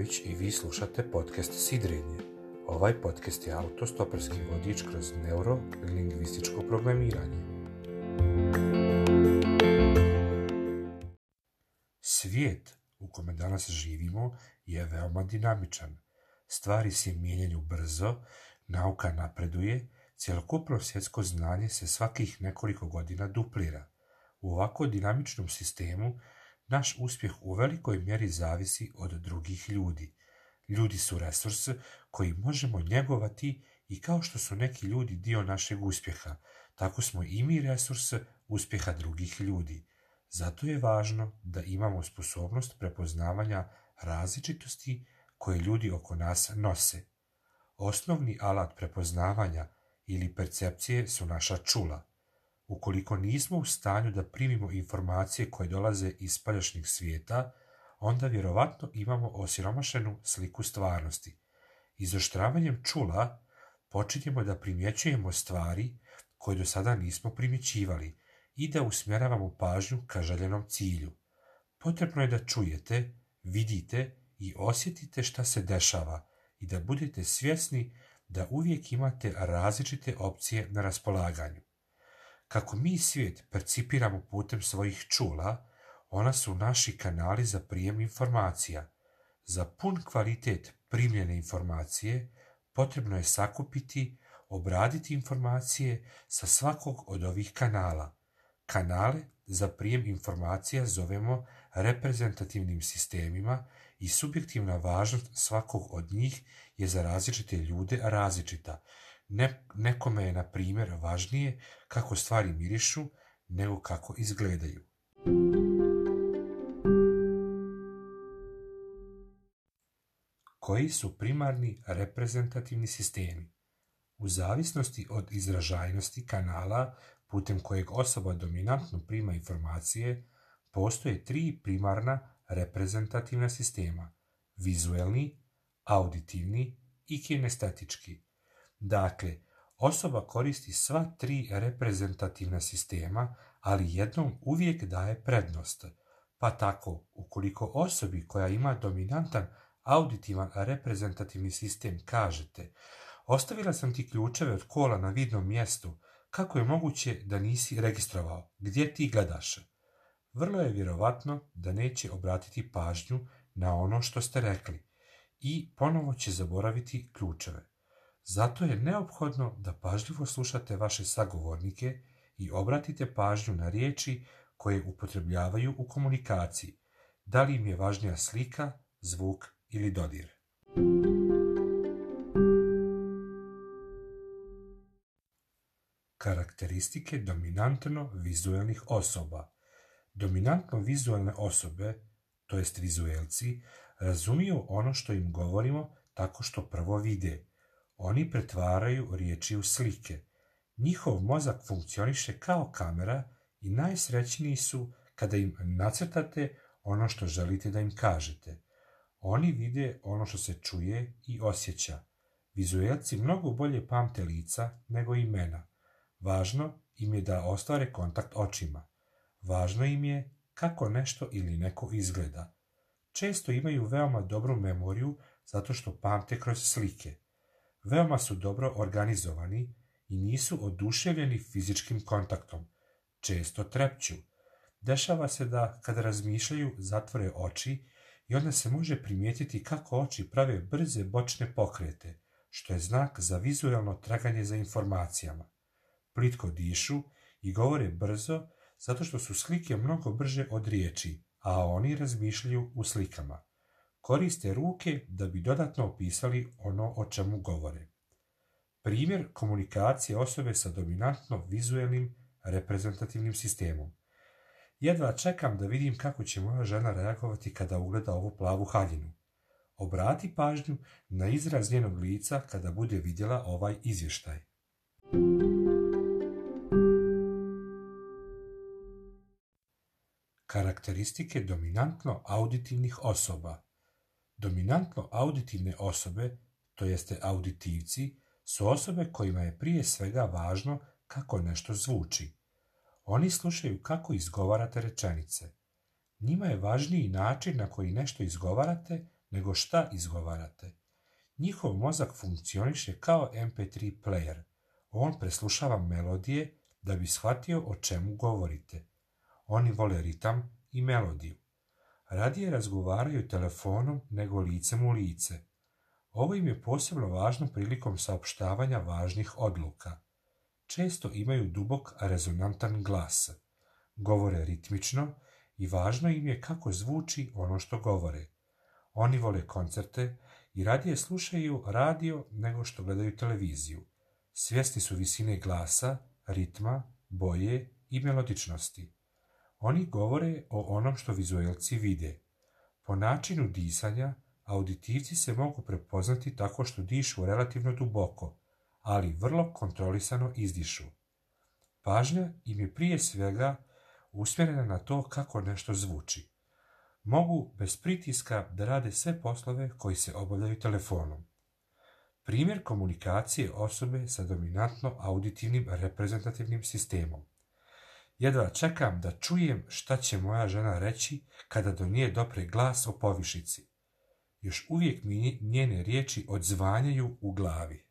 i vi slušate podcast Sidrenje. Ovaj podcast je autostoperski vodič kroz neurolingvističko programiranje. Svijet u kome danas živimo je veoma dinamičan. Stvari se mijenjaju brzo, nauka napreduje, cjelokupno svjetsko znanje se svakih nekoliko godina duplira. U ovako dinamičnom sistemu naš uspjeh u velikoj mjeri zavisi od drugih ljudi. Ljudi su resurs koji možemo njegovati i kao što su neki ljudi dio našeg uspjeha, tako smo i mi resurs uspjeha drugih ljudi. Zato je važno da imamo sposobnost prepoznavanja različitosti koje ljudi oko nas nose. Osnovni alat prepoznavanja ili percepcije su naša čula. Ukoliko nismo u stanju da primimo informacije koje dolaze iz paljašnjeg svijeta, onda vjerovatno imamo osiromašenu sliku stvarnosti. Izoštravanjem čula počinjemo da primjećujemo stvari koje do sada nismo primjećivali i da usmjeravamo pažnju ka željenom cilju. Potrebno je da čujete, vidite i osjetite šta se dešava i da budete svjesni da uvijek imate različite opcije na raspolaganju. Kako mi svijet percipiramo putem svojih čula, ona su naši kanali za prijem informacija. Za pun kvalitet primljene informacije potrebno je sakupiti, obraditi informacije sa svakog od ovih kanala. Kanale za prijem informacija zovemo reprezentativnim sistemima i subjektivna važnost svakog od njih je za različite ljude različita, ne, nekome je, na primjer, važnije kako stvari mirišu nego kako izgledaju. Koji su primarni reprezentativni sistemi? U zavisnosti od izražajnosti kanala putem kojeg osoba dominantno prima informacije, postoje tri primarna reprezentativna sistema – vizuelni, auditivni i kinestatički – Dakle, osoba koristi sva tri reprezentativna sistema, ali jednom uvijek daje prednost. Pa tako, ukoliko osobi koja ima dominantan auditivan reprezentativni sistem kažete Ostavila sam ti ključeve od kola na vidnom mjestu, kako je moguće da nisi registrovao, gdje ti gledaš? Vrlo je vjerovatno da neće obratiti pažnju na ono što ste rekli i ponovo će zaboraviti ključeve. Zato je neophodno da pažljivo slušate vaše sagovornike i obratite pažnju na riječi koje upotrebljavaju u komunikaciji, da li im je važnija slika, zvuk ili dodir. Karakteristike dominantno vizualnih osoba Dominantno vizualne osobe, to jest vizuelci, razumiju ono što im govorimo tako što prvo vide. Oni pretvaraju riječi u slike. Njihov mozak funkcioniše kao kamera i najsrećniji su kada im nacrtate ono što želite da im kažete. Oni vide ono što se čuje i osjeća. Vizuelci mnogo bolje pamte lica nego imena. Važno im je da ostvare kontakt očima. Važno im je kako nešto ili neko izgleda. Često imaju veoma dobru memoriju zato što pamte kroz slike veoma su dobro organizovani i nisu oduševljeni fizičkim kontaktom. Često trepću. Dešava se da, kada razmišljaju, zatvore oči i onda se može primijetiti kako oči prave brze bočne pokrete, što je znak za vizualno traganje za informacijama. Plitko dišu i govore brzo zato što su slike mnogo brže od riječi, a oni razmišljaju u slikama koriste ruke da bi dodatno opisali ono o čemu govore. Primjer komunikacije osobe sa dominantno vizuelnim reprezentativnim sistemom. Jedva čekam da vidim kako će moja žena reagovati kada ugleda ovu plavu haljinu. Obrati pažnju na izraz njenog lica kada bude vidjela ovaj izvještaj. Karakteristike dominantno auditivnih osoba Dominantno auditivne osobe, to jeste auditivci, su osobe kojima je prije svega važno kako nešto zvuči. Oni slušaju kako izgovarate rečenice. Njima je važniji način na koji nešto izgovarate nego šta izgovarate. Njihov mozak funkcioniše kao MP3 player. On preslušava melodije da bi shvatio o čemu govorite. Oni vole ritam i melodiju radije razgovaraju telefonom nego licem u lice. Ovo im je posebno važno prilikom saopštavanja važnih odluka. Često imaju dubok rezonantan glas. Govore ritmično i važno im je kako zvuči ono što govore. Oni vole koncerte i radije slušaju radio nego što gledaju televiziju. Svjesni su visine glasa, ritma, boje i melodičnosti. Oni govore o onom što vizuelci vide. Po načinu disanja, auditivci se mogu prepoznati tako što dišu relativno duboko, ali vrlo kontrolisano izdišu. Pažnja im je prije svega usmjerena na to kako nešto zvuči. Mogu bez pritiska da rade sve poslove koji se obavljaju telefonom. Primjer komunikacije osobe sa dominantno auditivnim reprezentativnim sistemom. Jedva čekam da čujem šta će moja žena reći kada do nje dopre glas o povišici. Još uvijek mi njene riječi odzvanjaju u glavi.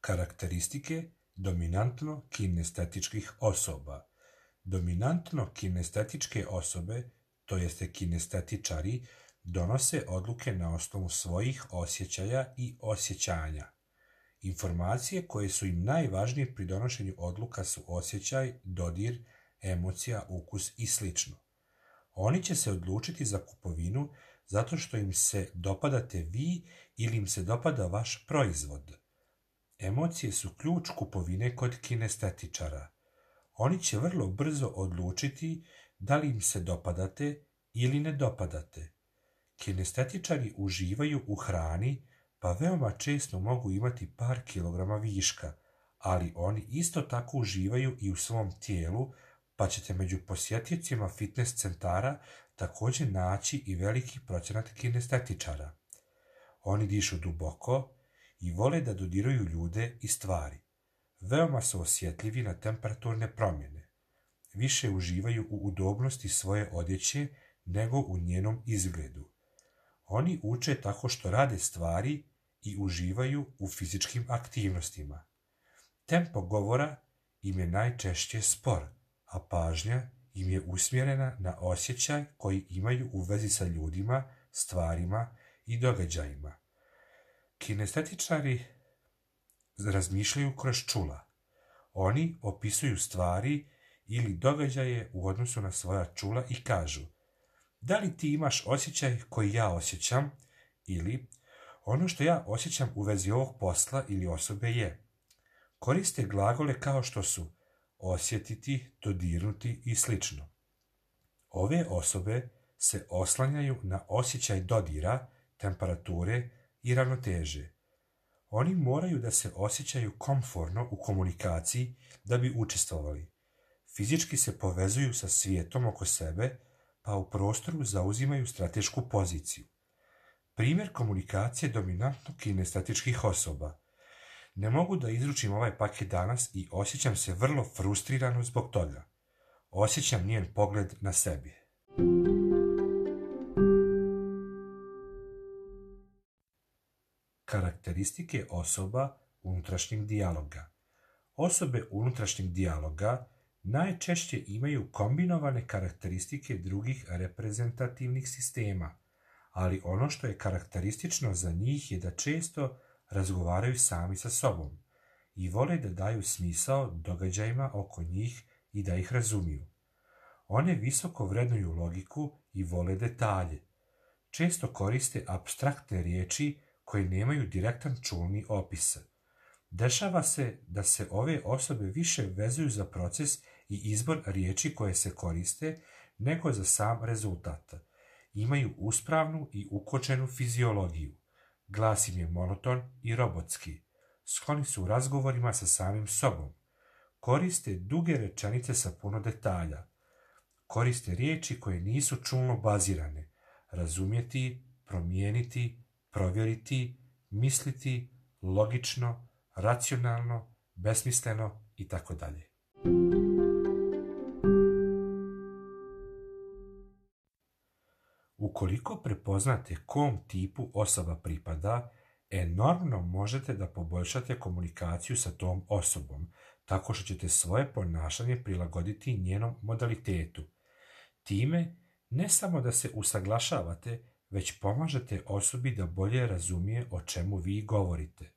Karakteristike dominantno kinestetičkih osoba. Dominantno kinestetičke osobe, to jeste kinestetičari, donose odluke na osnovu svojih osjećaja i osjećanja. Informacije koje su im najvažnije pri donošenju odluka su osjećaj, dodir, emocija, ukus i sl. Oni će se odlučiti za kupovinu zato što im se dopadate vi ili im se dopada vaš proizvod. Emocije su ključ kupovine kod kinestetičara. Oni će vrlo brzo odlučiti da li im se dopadate ili ne dopadate. Kinestetičari uživaju u hrani, pa veoma često mogu imati par kilograma viška, ali oni isto tako uživaju i u svom tijelu, pa ćete među posjeticima fitness centara također naći i veliki procenat kinestetičara. Oni dišu duboko i vole da dodiruju ljude i stvari. Veoma su osjetljivi na temperaturne promjene. Više uživaju u udobnosti svoje odjeće nego u njenom izgledu. Oni uče tako što rade stvari i uživaju u fizičkim aktivnostima. Tempo govora im je najčešće spor, a pažnja im je usmjerena na osjećaj koji imaju u vezi sa ljudima, stvarima i događajima. Kinestetičari razmišljaju kroz čula. Oni opisuju stvari ili događaje u odnosu na svoja čula i kažu da li ti imaš osjećaj koji ja osjećam ili ono što ja osjećam u vezi ovog posla ili osobe je koriste glagole kao što su osjetiti, dodirnuti i slično. Ove osobe se oslanjaju na osjećaj dodira, temperature i ravnoteže. Oni moraju da se osjećaju komforno u komunikaciji da bi učestvovali. Fizički se povezuju sa svijetom oko sebe, pa u prostoru zauzimaju stratešku poziciju. Primjer komunikacije dominantno kinestatičkih osoba. Ne mogu da izručim ovaj paket danas i osjećam se vrlo frustrirano zbog toga. Osjećam njen pogled na sebi. Karakteristike osoba unutrašnjeg dijaloga Osobe unutrašnjeg dijaloga najčešće imaju kombinovane karakteristike drugih reprezentativnih sistema – ali ono što je karakteristično za njih je da često razgovaraju sami sa sobom i vole da daju smisao događajima oko njih i da ih razumiju. One visoko vrednuju logiku i vole detalje. Često koriste abstraktne riječi koje nemaju direktan čulni opis. Dešava se da se ove osobe više vezuju za proces i izbor riječi koje se koriste nego za sam rezultat imaju uspravnu i ukočenu fiziologiju. Glas im je monoton i robotski. Skloni su u razgovorima sa samim sobom. Koriste duge rečenice sa puno detalja. Koriste riječi koje nisu čulno bazirane. Razumjeti, promijeniti, provjeriti, misliti, logično, racionalno, besmisleno i tako dalje. Ukoliko prepoznate kom tipu osoba pripada, enormno možete da poboljšate komunikaciju sa tom osobom, tako što ćete svoje ponašanje prilagoditi njenom modalitetu. Time ne samo da se usaglašavate, već pomažete osobi da bolje razumije o čemu vi govorite.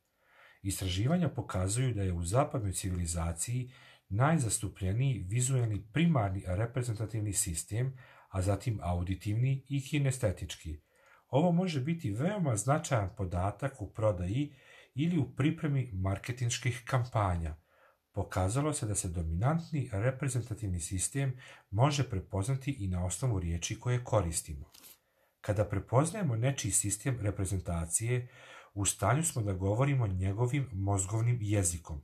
Istraživanja pokazuju da je u zapadnoj civilizaciji najzastupljeniji vizualni primarni reprezentativni sistem, a zatim auditivni i kinestetički. Ovo može biti veoma značajan podatak u prodaji ili u pripremi marketinških kampanja. Pokazalo se da se dominantni reprezentativni sistem može prepoznati i na osnovu riječi koje koristimo. Kada prepoznajemo nečiji sistem reprezentacije, u stanju smo da govorimo njegovim mozgovnim jezikom,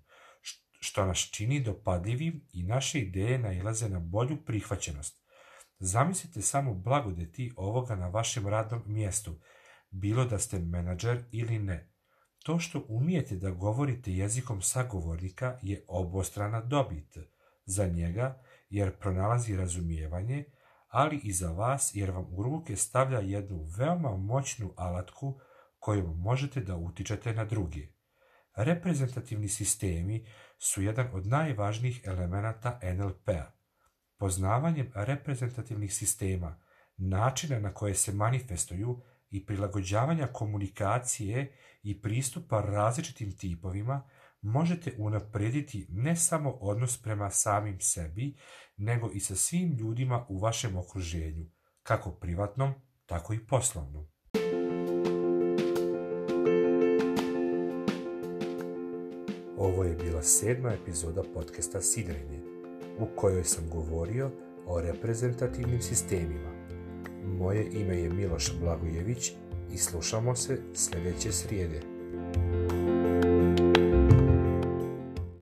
što nas čini dopadljivim i naše ideje nailaze na bolju prihvaćenost. Zamislite samo blagodeti ovoga na vašem radnom mjestu, bilo da ste menadžer ili ne. To što umijete da govorite jezikom sagovornika je obostrana dobit za njega jer pronalazi razumijevanje, ali i za vas jer vam u ruke stavlja jednu veoma moćnu alatku kojom možete da utičete na druge. Reprezentativni sistemi su jedan od najvažnijih elemenata NLP-a poznavanjem reprezentativnih sistema, načina na koje se manifestuju i prilagođavanja komunikacije i pristupa različitim tipovima, možete unaprediti ne samo odnos prema samim sebi, nego i sa svim ljudima u vašem okruženju, kako privatnom, tako i poslovnom. Ovo je bila sedma epizoda podcasta Sidrenje u kojoj sam govorio o reprezentativnim sistemima. Moje ime je Miloš Blagojević i slušamo se sljedeće srijede.